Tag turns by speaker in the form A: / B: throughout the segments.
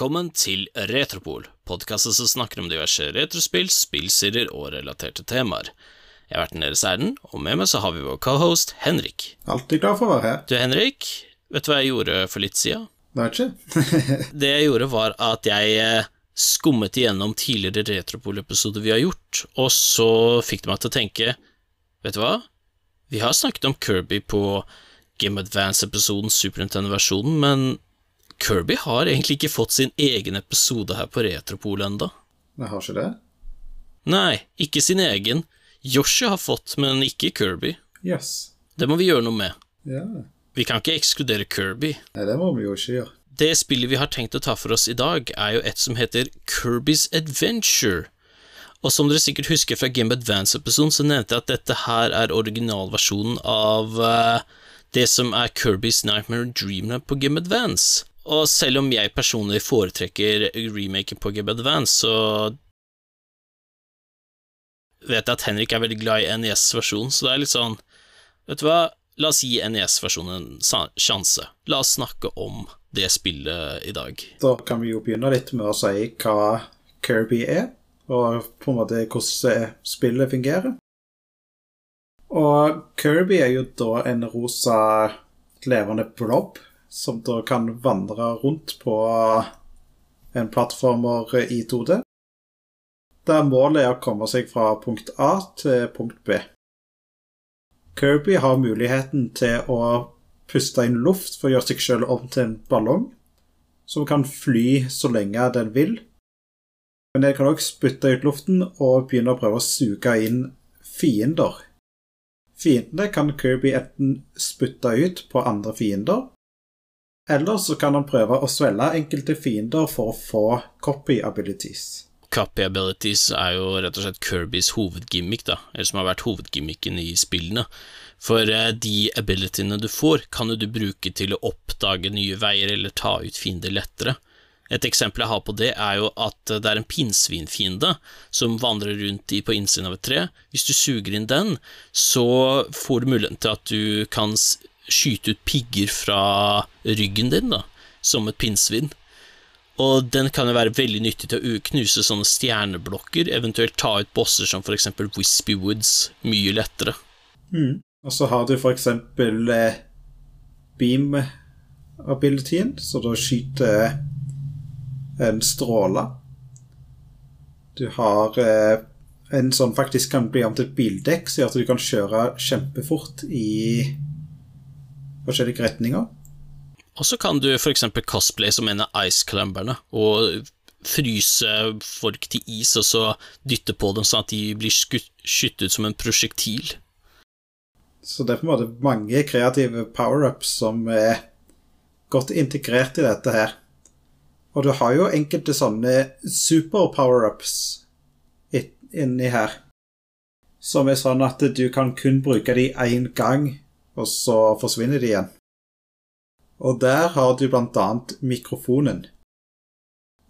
A: Velkommen til Retropol, podkastet som snakker om diverse retrospill, spillserier og relaterte temaer. Jeg har vært den deres ærend, og med meg så har vi vår cohost Henrik.
B: Alltid glad for å være her.
A: Du, Henrik, vet du hva jeg gjorde for litt siden? Det jeg gjorde, var at jeg eh, skummet igjennom tidligere Retropol-episoder vi har gjort, og så fikk det meg til å tenke Vet du hva? Vi har snakket om Kirby på Game Advance-episoden, Super Nintendo-versjonen, men Kirby har egentlig ikke fått sin egen episode her på Retropol enda.
B: Jeg har ikke det.
A: Nei, ikke sin egen. Yoshi har fått, men ikke Kirby.
B: Yes.
A: Det må vi gjøre noe med.
B: Ja.
A: Vi kan ikke ekskludere Kirby.
B: Nei, det må vi jo ikke gjøre.
A: Det spillet vi har tenkt å ta for oss i dag, er jo et som heter Kirby's Adventure. Og som dere sikkert husker fra Game Advance-episoden, så nevnte jeg at dette her er originalversjonen av uh, det som er Kirby's Nightmare Dreamland på Game Advance. Og selv om jeg personlig foretrekker remaken på Game Advance, så vet jeg at Henrik er veldig glad i NES-versjonen, så det er litt sånn Vet du hva, la oss gi NES-versjonen en sjanse. La oss snakke om det spillet i dag.
B: Da kan vi jo begynne litt med å si hva Kirby er, og på en måte hvordan spillet fungerer. Og Kirby er jo da en rosa levende blob som da kan vandre rundt på en plattformer i 2D. Der målet er å komme seg fra punkt A til punkt B. Kirby har muligheten til å puste inn luft for å gjøre seg selv om til en ballong, som kan fly så lenge den vil. Men den kan også spytte ut luften og begynne å prøve å suge inn fiender. Fiendene kan Kirby enten spytte ut på andre fiender, eller så kan han prøve å svelge enkelte fiender for å få copy abilities.
A: Copy abilities er jo rett og slett Kirbys hovedgimmick, da, eller som har vært hovedgimmicken i spillene. For eh, de abilityene du får, kan jo du bruke til å oppdage nye veier eller ta ut fiender lettere. Et eksempel jeg har på det, er jo at det er en pinnsvinfiende som vandrer rundt i på innsiden av et tre. Hvis du suger inn den, så får du muligheten til at du kan skyte ut pigger fra ryggen din, da, som et pinnsvin. Og den kan jo være veldig nyttig til å knuse sånne stjerneblokker, eventuelt ta ut bosser som for eksempel Wispy Woods mye lettere.
B: Og så har du for eksempel eh, beam-abilityen, så da skyter en stråle. Du har eh, en som faktisk kan bli om til et bildekk, så gjør at du kan kjøre kjempefort i forskjellige retninger.
A: Og så kan du eksempel cosplay som en av Ice Climberne, og fryse folk til is, og så dytte på dem sånn at de blir skutt, skutt ut som en prosjektil.
B: Så det er på en måte mange kreative power-ups som er godt integrert i dette her. Og du har jo enkelte sånne super-power-ups inni her. Som er sånn at du kan kun bruke de én gang, og så forsvinner de igjen. Og der har du annet mikrofonen.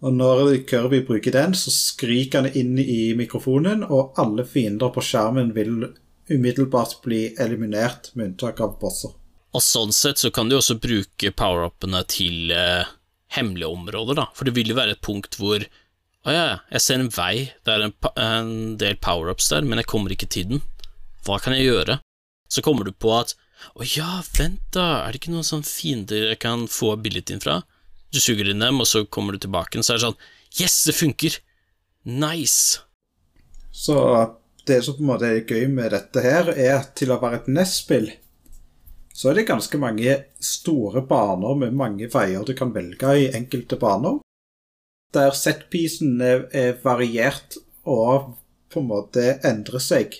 B: Og når Kirby bruker den, så skriker han inn i mikrofonen, og alle fiender på skjermen vil umiddelbart bli eliminert, med unntak av bosser.
A: Og sånn sett så kan du også bruke power-upene til eh, hemmelige områder, da, for det vil jo være et punkt hvor Å ja, jeg ser en vei, det er en, en del power-ups der, men jeg kommer ikke til den. Hva kan jeg gjøre? Så kommer du på at Å ja, vent da, er det ikke noen sånne fiender jeg kan få abilityen fra? Du suger inn dem, og så kommer du tilbake, og så er det sånn Yes, det funker! Nice!
B: Så det som på en måte er gøy med dette her, er at til å være et NES-spill, så er det ganske mange store baner med mange veier du kan velge i enkelte baner. Der setpiecen er, er variert og på en måte endrer seg.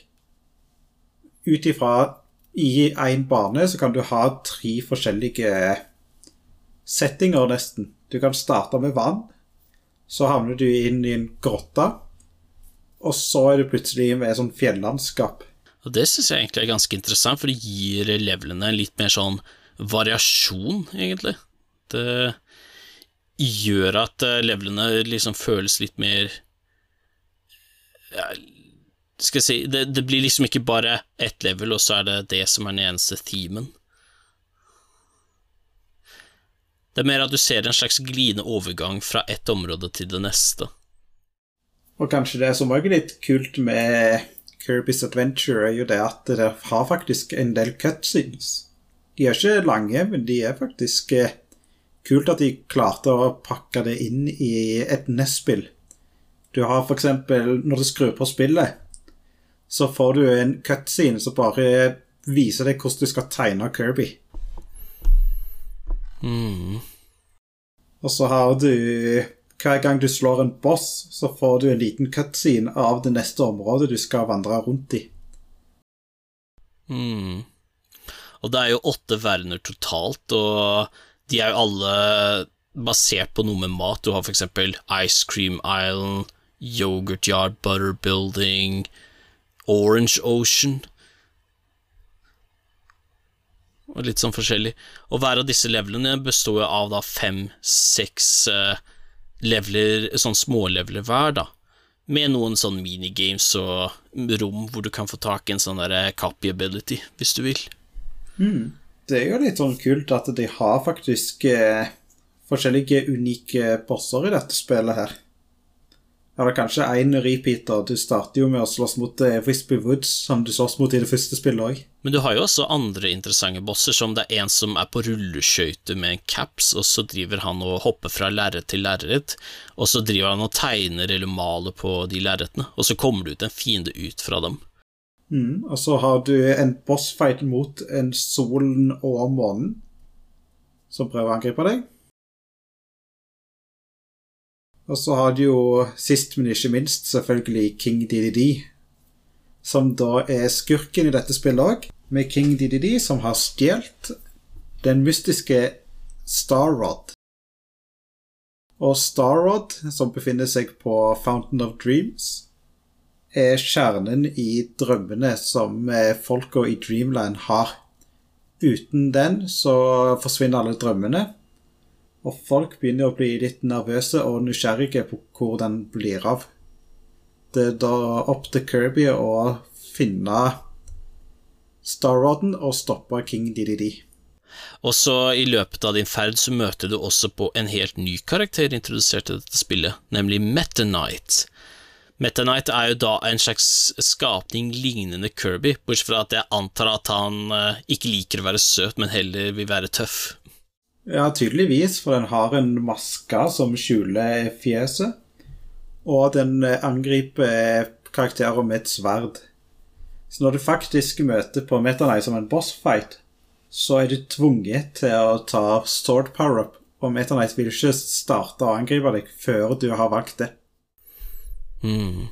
B: Ut ifra i én bane så kan du ha tre forskjellige settinger, nesten. Du kan starte med vann, så havner du inn i en grotte, og så er du plutselig med sånt fjellandskap.
A: Og det syns jeg egentlig er ganske interessant, for det gir levelene litt mer sånn variasjon, egentlig. Det gjør at eh, levelene liksom føles litt mer ja, Skal jeg si det, det blir liksom ikke bare ett level, og så er det det som er den eneste themen. Det er mer at du ser en slags glidende overgang fra ett område til det neste.
B: Og kanskje det som òg er litt kult med Kirby's Adventure, er jo det at det har faktisk en del cutscenes. De er ikke lange, men de er faktisk eh, kult at de klarte å pakke det inn i et NES-spill. Du har f.eks. når du skrur på spillet, så får du en cutscene som bare viser deg hvordan du skal tegne Kirby.
A: Mm.
B: Og så har du Hver gang du slår en boss, så får du en liten cutscene av det neste området du skal vandre rundt i.
A: Mm. Og det er jo åtte verdener totalt, og de er jo alle basert på noe med mat. Du har eksempel Ice Cream Island, Yogurt Yard Butter Building, Orange Ocean og litt sånn forskjellig. Og hver av disse levelene består av da fem-seks uh, leveler, sånn småleveler hver, da. Med noen sånn minigames og rom hvor du kan få tak i en sånn der copy ability, hvis du vil.
B: Mm. Det er jo litt sånn kult at de har faktisk eh, forskjellige unike bosser i dette spillet her. Eller kanskje én repeater. Du starter jo med å slåss mot eh, Wispy Woods, som du slåss mot i det første spillet òg.
A: Men du har jo også andre interessante bosser, som det er en som er på rulleskøyter med en caps, og så driver han og hopper fra lerret til lerret, og så driver han og tegner eller maler på de lerretene, og så kommer det ut en fiende ut fra dem.
B: Mm, og så har du en bossfight mot en solen og månen, som prøver å angripe deg. Og så har du jo, sist, men ikke minst, selvfølgelig King DDD. Som da er skurken i dette spillet òg, med King DDD, som har stjålet den mystiske Starrod. Og Starrod, som befinner seg på Fountain of Dreams, er kjernen i drømmene som eh, folka i Dreamland har. Uten den så forsvinner alle drømmene, og folk begynner å bli litt nervøse og nysgjerrige på hvor den blir av. Det er da opp til Kirby å finne Starrodden og stoppe King DDD.
A: Og så I løpet av din ferd så møter du også på en helt ny karakter introdusert i dette spillet, nemlig Meta Knight. Meta Knight er jo da en slags skapning lignende Kirby, bortsett fra at jeg antar at han eh, ikke liker å være søt, men heller vil være tøff.
B: Ja, tydeligvis, for den har en maske som skjuler fjeset. Og den eh, angriper karakterer med et sverd. Så når du faktisk møter på Metanite som en bossfight, så er du tvunget til å ta sword power-up, og Metanite vil ikke starte å angripe deg før du har valgt det.
A: Hmm.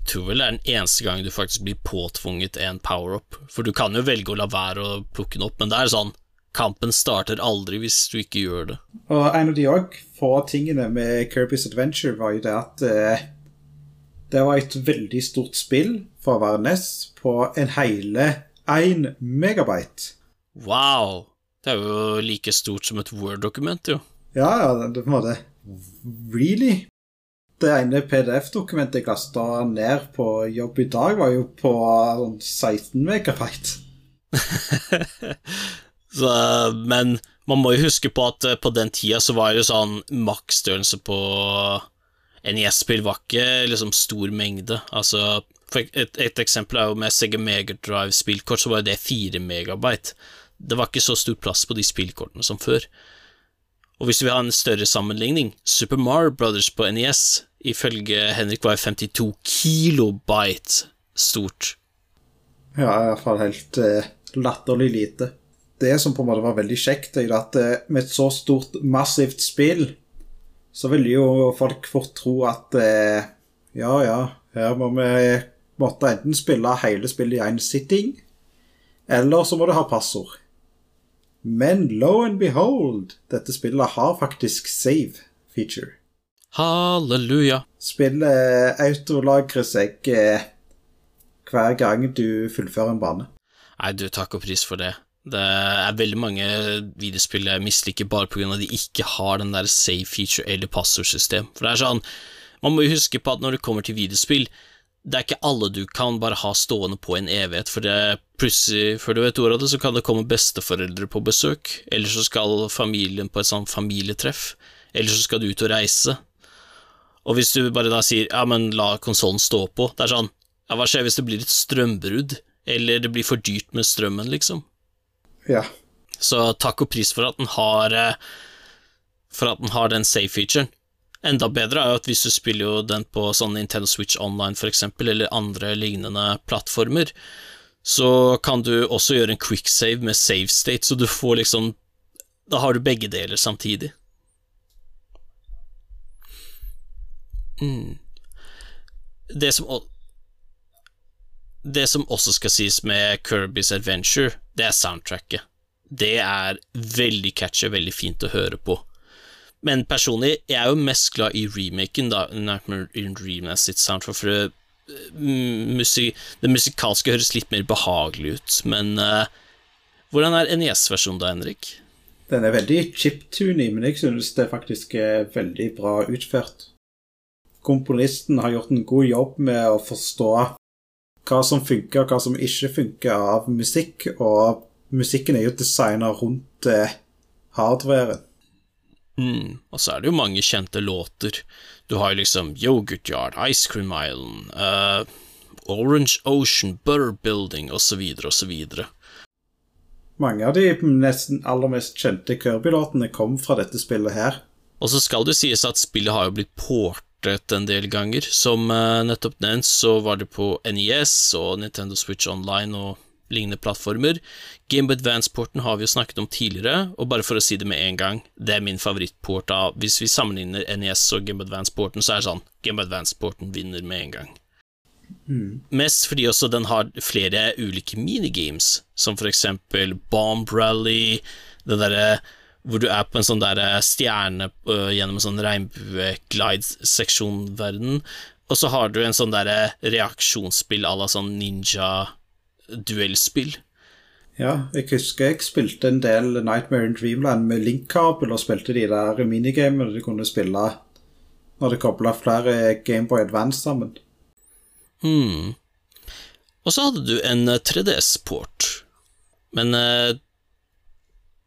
A: Jeg tror vel det er den eneste gang du faktisk blir påtvunget en power-up, for du kan jo velge å la være å plukke den opp, men det er sånn Kampen starter aldri hvis du ikke gjør det.
B: Og en av de òg få tingene med Kirby's Adventure var jo det at eh, det var et veldig stort spill for å være NES på en hele 1 megabyte.
A: Wow! Det er jo like stort som et Word-dokument, jo.
B: Ja, ja, det på en måte Really? Det ene PDF-dokumentet jeg lasta ned på jobb i dag, var jo på sånn 16 megabyte.
A: Men man må jo huske på at eh, på den tida så var det sånn maksstørrelse på NES-spill var ikke liksom stor mengde. Altså, et, et, eksempel er jo med Sega Megadrive spillkort, så var det 4 megabyte. Det var ikke så stor plass på de spillkortene som før. Og hvis vi har en større sammenligning, Super Mario Brothers på NES, ifølge Henrik var 52 kilobyte stort.
B: Ja, i hvert fall helt eh, latterlig lite det som på en måte var veldig kjekt, er at eh, med et så stort, massivt spill, så ville jo folk fort tro at eh, ja, ja, her må vi måtte enten spille hele spillet i én sitting, eller så må du ha passord. Men lo and behold, dette spillet har faktisk save feature.
A: Halleluja.
B: Spillet autolagrer seg eh, hver gang du fullfører en bane.
A: Nei, du, takk og pris for det. Det er veldig mange videospill jeg misliker bare pga. at de ikke har den der save feature eller passordsystem. For det er sånn Man må jo huske på at når det kommer til videospill, det er ikke alle du kan bare ha stående på en evighet, for det plutselig, før du vet ordet av det, så kan det komme besteforeldre på besøk, eller så skal familien på et sånt familietreff, eller så skal du ut og reise. Og hvis du bare da sier ja, men la konsollen stå på, det er sånn, ja, hva skjer hvis det blir et strømbrudd, eller det blir for dyrt med strømmen, liksom?
B: Ja.
A: Så takk og pris for at den har eh, For at den har den save-featuren. Enda bedre er jo at hvis du spiller jo den på sånn Nintendo Switch Online for eksempel, eller andre lignende plattformer, så kan du også gjøre en quicksave med save state, så du får liksom Da har du begge deler samtidig. Mm. Det som Det som også skal sies med Kirby's Adventure, det er soundtracket. Det er veldig catchy, veldig fint å høre på. Men personlig, jeg er jo mest glad i remaken, da, Nightmare in Dream sitt soundtrack, for det, mm, musik, det musikalske høres litt mer behagelig ut, men uh, hvordan er NES-versjonen da, Henrik?
B: Den er veldig chiptuny, men jeg synes det faktisk er veldig bra utført. Komponisten har gjort en god jobb med å forstå hva som funker og hva som ikke funker av musikk, og musikken er jo designa rundt eh, hardwaren.
A: Mm. Og så er det jo mange kjente låter. Du har jo liksom Yoghurt Yard, Ice Cream Island, uh, Orange Ocean, Butter Building osv. osv.
B: Mange av de nesten aller mest kjente Kirby-låtene kom fra dette spillet her.
A: Og så skal det sies at spillet har jo blitt portet en del ganger. Som uh, nettopp nevnt, så var det på NES og Nintendo Switch Online og lignende plattformer. Game Advance-porten har vi jo snakket om tidligere, og bare for å si det med en gang, det er min favorittport av Hvis vi sammenligner NES og Game Advance-porten, så er det sånn Game Advance-porten vinner med en gang. Mm. Mest fordi også den har flere ulike minigames, som for eksempel Bomb Rally, det derre hvor du er på en sånn der stjerne uh, gjennom en sånn regnbue-glide-seksjonverden, og så har du en sånn derre reaksjonsspill à la sånn ninja duellspill.
B: Ja, jeg husker jeg spilte en del Nightmare in Dreamland med link-kabel, og spilte de der minigamene du kunne spille når det kobla flere Gameboy Advance sammen.
A: Hmm. Og så hadde du en 3DS-port. Eh, Men uh,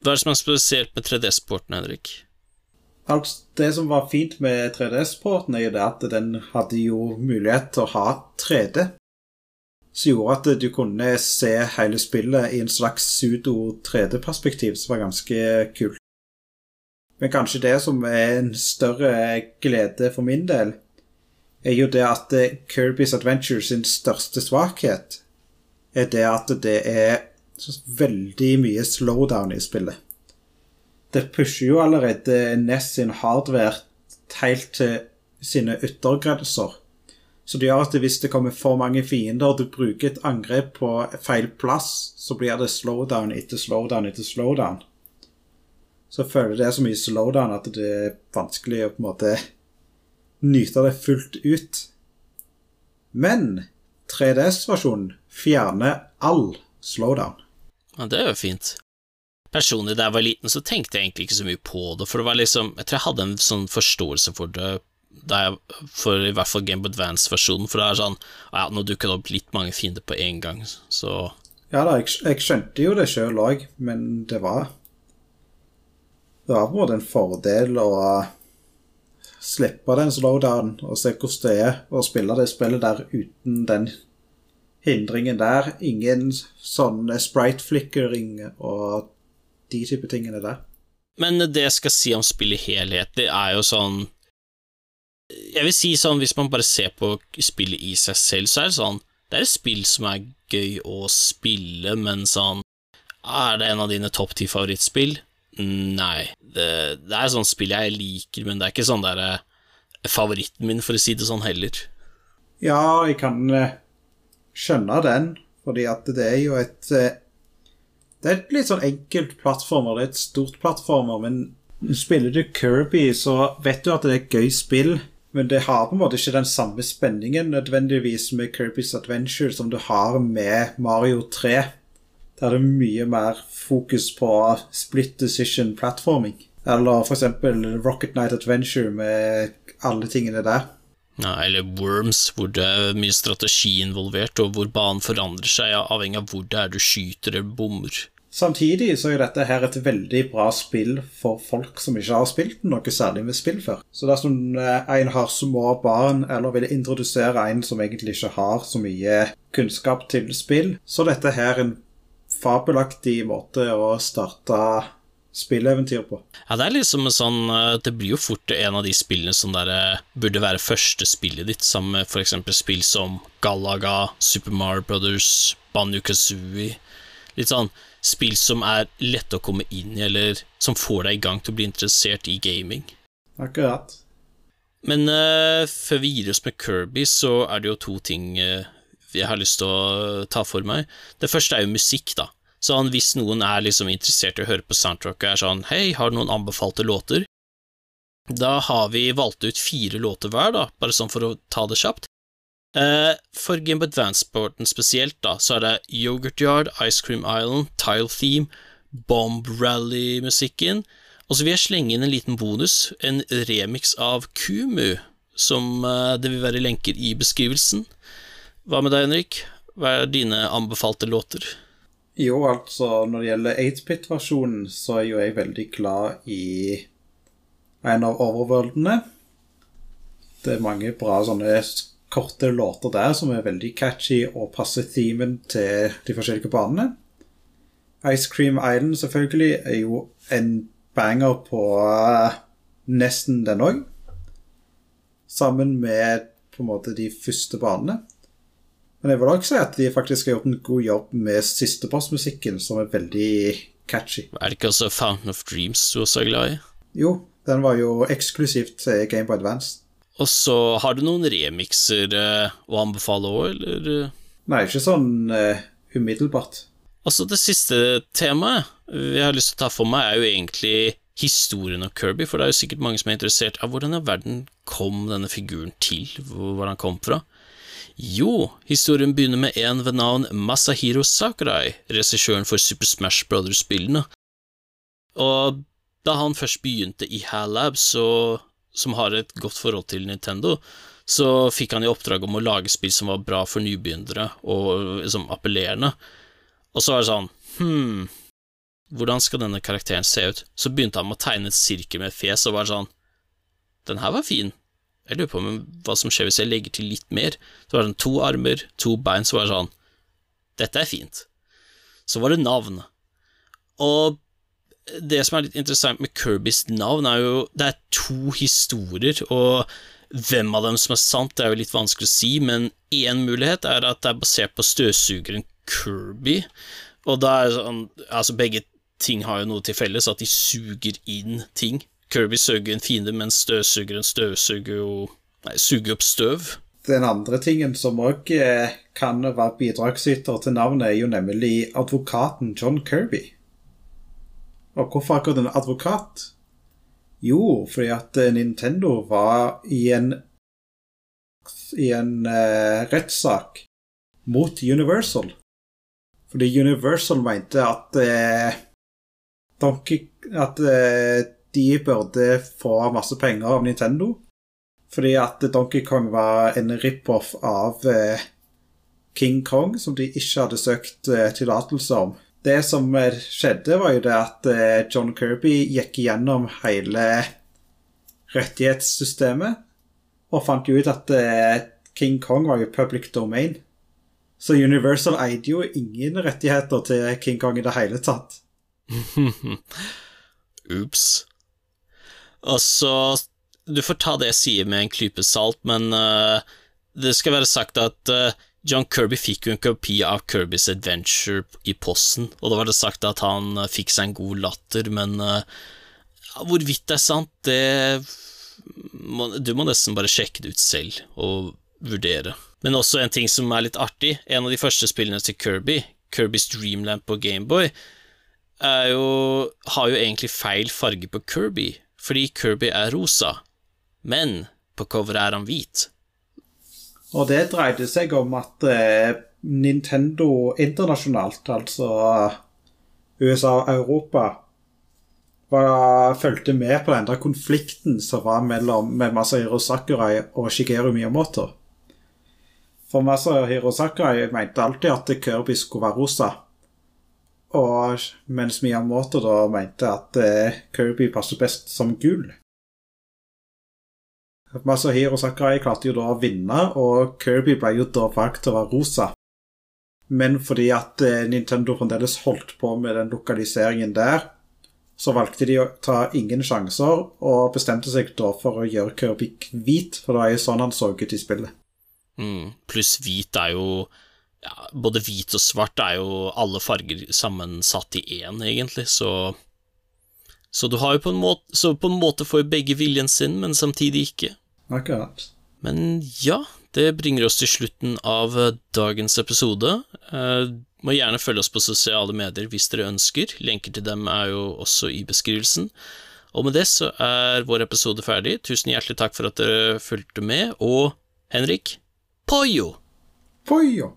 A: hva er det som er spesielt med 3DS-porten, Henrik?
B: Det som var fint med 3DS-porten, er jo at den hadde jo mulighet til å ha 3D som gjorde at du kunne se hele spillet i en slags sudo-3D-perspektiv, som var ganske kult. Men kanskje det som er en større glede for min del, er jo det at Kirby's Adventure sin største svakhet er det at det er veldig mye slowdown i spillet. Det pusher jo allerede NES sin hardware helt til sine yttergrenser. Så det gjør at hvis det kommer for mange fiender, og du bruker et angrep på feil plass, så blir det slowdown etter slowdown etter slowdown. Så føler det så mye slowdown at det er vanskelig å på en måte nyte det fullt ut. Men 3DS-versjonen fjerner all slowdown.
A: Ja, det er jo fint. Personlig da jeg var liten, så tenkte jeg egentlig ikke så mye på det, for det var liksom Jeg tror jeg hadde en sånn forståelse for det jeg, for i hvert fall Game Advance-versjonen, for det er sånn Ja, nå dukker det opp litt mange fiender på én gang, så
B: Ja da, jeg, jeg skjønte jo det sjøl òg, men det var Det var på en måte en fordel å slippe den slowdown og se hvordan det er å spille det spillet der uten den hindringen der. Ingen sånn sprite-flickering og de type tingene der.
A: Men det jeg skal si om spillet i helhet, det er jo sånn jeg vil si sånn, hvis man bare ser på spillet i seg selv, så er det sånn Det er et spill som er gøy å spille, men sånn Er det en av dine topp ti favorittspill? Nei. Det, det er sånn spill jeg liker, men det er ikke sånn der eh, favoritten min, for å si det sånn, heller.
B: Ja, jeg kan uh, skjønne den, fordi at det er jo et uh, Det er et litt sånn enkelt plattformer, det er et stort plattformer, men spiller du Kirby, så vet du at det er et gøy spill. Men det har på en måte ikke den samme spenningen nødvendigvis med Kirby's Adventure som du har med Mario 3. Der er det mye mer fokus på split decision platforming. Eller f.eks. Rocket Night Adventure med alle tingene der.
A: Ja, eller Worms, hvor det er mye strategi involvert, og hvor banen forandrer seg avhengig av hvor det er du skyter eller bommer.
B: Samtidig så er dette her et veldig bra spill for folk som ikke har spilt noe særlig med spill før. Så dersom eh, en har små barn, eller vil introdusere en som egentlig ikke har så mye kunnskap til spill, så dette her en fabelaktig måte å starte spilleeventyr på.
A: Ja, det er liksom sånn eh, Det blir jo fort en av de spillene som der eh, burde være første spillet ditt, sammen med f.eks. spill som Galaga, Super Mario Brothers, Banu Kazooie. Litt sånn spill som er lette å komme inn i, eller som får deg i gang til å bli interessert i gaming.
B: Akkurat.
A: Men uh, før vi gir oss med Kirby, så er det jo to ting uh, jeg har lyst til å ta for meg. Det første er jo musikk, da. Sånn, hvis noen er liksom interessert i å høre på soundtrack og er sånn Hei, har du noen anbefalte låter? Da har vi valgt ut fire låter hver, da, bare sånn for å ta det kjapt. Eh, for Game Advance-sporten spesielt, da, så er det Yoghurt Yard, Ice Cream Island, Tile Theme, Bomb Rally-musikken, og så vil jeg slenge inn en liten bonus, en remix av Kumu, som eh, det vil være lenker i beskrivelsen. Hva med deg, Henrik? Hva er dine anbefalte låter?
B: Jo, altså, når det gjelder 8-bit-versjonen, så er jo jeg veldig glad i en av overworldene. Det er mange bra sånne korte låter der som er veldig catchy og passer themen til de forskjellige banene. Ice Cream Island selvfølgelig er jo en banger på uh, nesten den òg. Sammen med på en måte de første banene. Men jeg vil også si at de faktisk har gjort en god jobb med siste boss-musikken, som er veldig catchy.
A: Er det ikke også Fountain of Dreams du også er glad i?
B: Jo, den var jo eksklusivt til Game by Advance.
A: Og så har du noen remixer eh, å anbefale òg, eller? eh?
B: Nei, ikke sånn uh, umiddelbart.
A: Altså, det siste temaet jeg har lyst til å ta for meg, er jo egentlig historien om Kirby, for det er jo sikkert mange som er interessert av hvordan i verden kom denne figuren til, hvor han kom fra. Jo, historien begynner med en ved navn Masahiro Sakurai, regissøren for Super Smash Brothers-spillene. Og da han først begynte i HAL Labs, som har et godt forhold til Nintendo, så fikk han i oppdrag om å lage spill som var bra for nybegynnere og liksom appellerende. Og så var det sånn Hm, hvordan skal denne karakteren se ut? Så begynte han med å tegne et sirkel med fjes, og var sånn Den her var fin. Jeg lurer på hva som skjer hvis jeg legger til litt mer. Så var det to armer, to bein, så var det sånn Dette er fint. Så var det navn. Og det som er litt interessant med Kirbys navn, er jo Det er to historier, og hvem av dem som er sant, det er jo litt vanskelig å si, men én mulighet er at det er basert på støvsugeren Kirby, og da er det sånn Altså, begge ting har jo noe til felles, at de suger inn ting. Kirby suger en fiende, mens støvsugeren støvsuger jo Nei, suger opp støv.
B: Den andre tingen som òg kan være bidragsyter til navnet, er jo nemlig advokaten John Kirby. Og hvorfor akkurat en advokat? Jo, fordi at eh, Nintendo var i en i en uh, rettssak mot Universal. Fordi Universal mente at uh, Donkey At uh, de burde få masse penger av Nintendo. Fordi at Donkey Kong var en rip-off av eh, King Kong, som de ikke hadde søkt eh, tillatelse om. Det som eh, skjedde, var jo det at eh, John Kirby gikk gjennom hele rettighetssystemet, og fant jo ut at eh, King Kong var jo public domain. Så Universal eide jo ingen rettigheter til King Kong i det hele tatt.
A: Ops. Og så Du får ta det jeg sier med en klype salt, men uh, det skal være sagt at uh, John Kirby fikk jo en kopi av Kirbys Adventure i posten, og da var det sagt at han eh, fikk seg en god latter, men hvorvidt det er sant, det Du må nesten bare sjekke det ut selv og vurdere. Men også en ting som er litt artig, en av de første spillene til Kirby, Kirbys Dreamland på Gameboy, har jo egentlig feil farge på Kirby, fordi Kirby er rosa, men på coveret er han hvit.
B: Og det dreide seg om at eh, Nintendo internasjonalt, altså USA og Europa, var, fulgte med på den der konflikten som var mellom med Masahiro Sakurai og Shigeru Miyamoto. For Masahiro Sakurai mente alltid at Kirby skulle være rosa. Og mens Miyamoto da mente at eh, Kirby passer best som gul. Masahiro Sakurai klarte jo da å vinne, og Kirby ble jo da valgt til å være rosa. Men fordi at eh, Nintendo fremdeles holdt på med den lokaliseringen der, så valgte de å ta ingen sjanser, og bestemte seg da for å gjøre Kirby hvit, for det var jo sånn han så ut i spillet.
A: Mm. Pluss hvit er jo ja, Både hvit og svart er jo alle farger sammensatt i én, egentlig, så Så du har jo på en måte Så på en måte får jo begge viljen sin, men samtidig ikke.
B: Akkurat.
A: Men ja, det bringer oss til slutten av eh, dagens episode. Eh, må gjerne følge oss på sosiale medier hvis dere ønsker. Lenker til dem er jo også i beskrivelsen. Og med det så er vår episode ferdig. Tusen hjertelig takk for at dere fulgte med, og Henrik Poyo!
B: Poyo!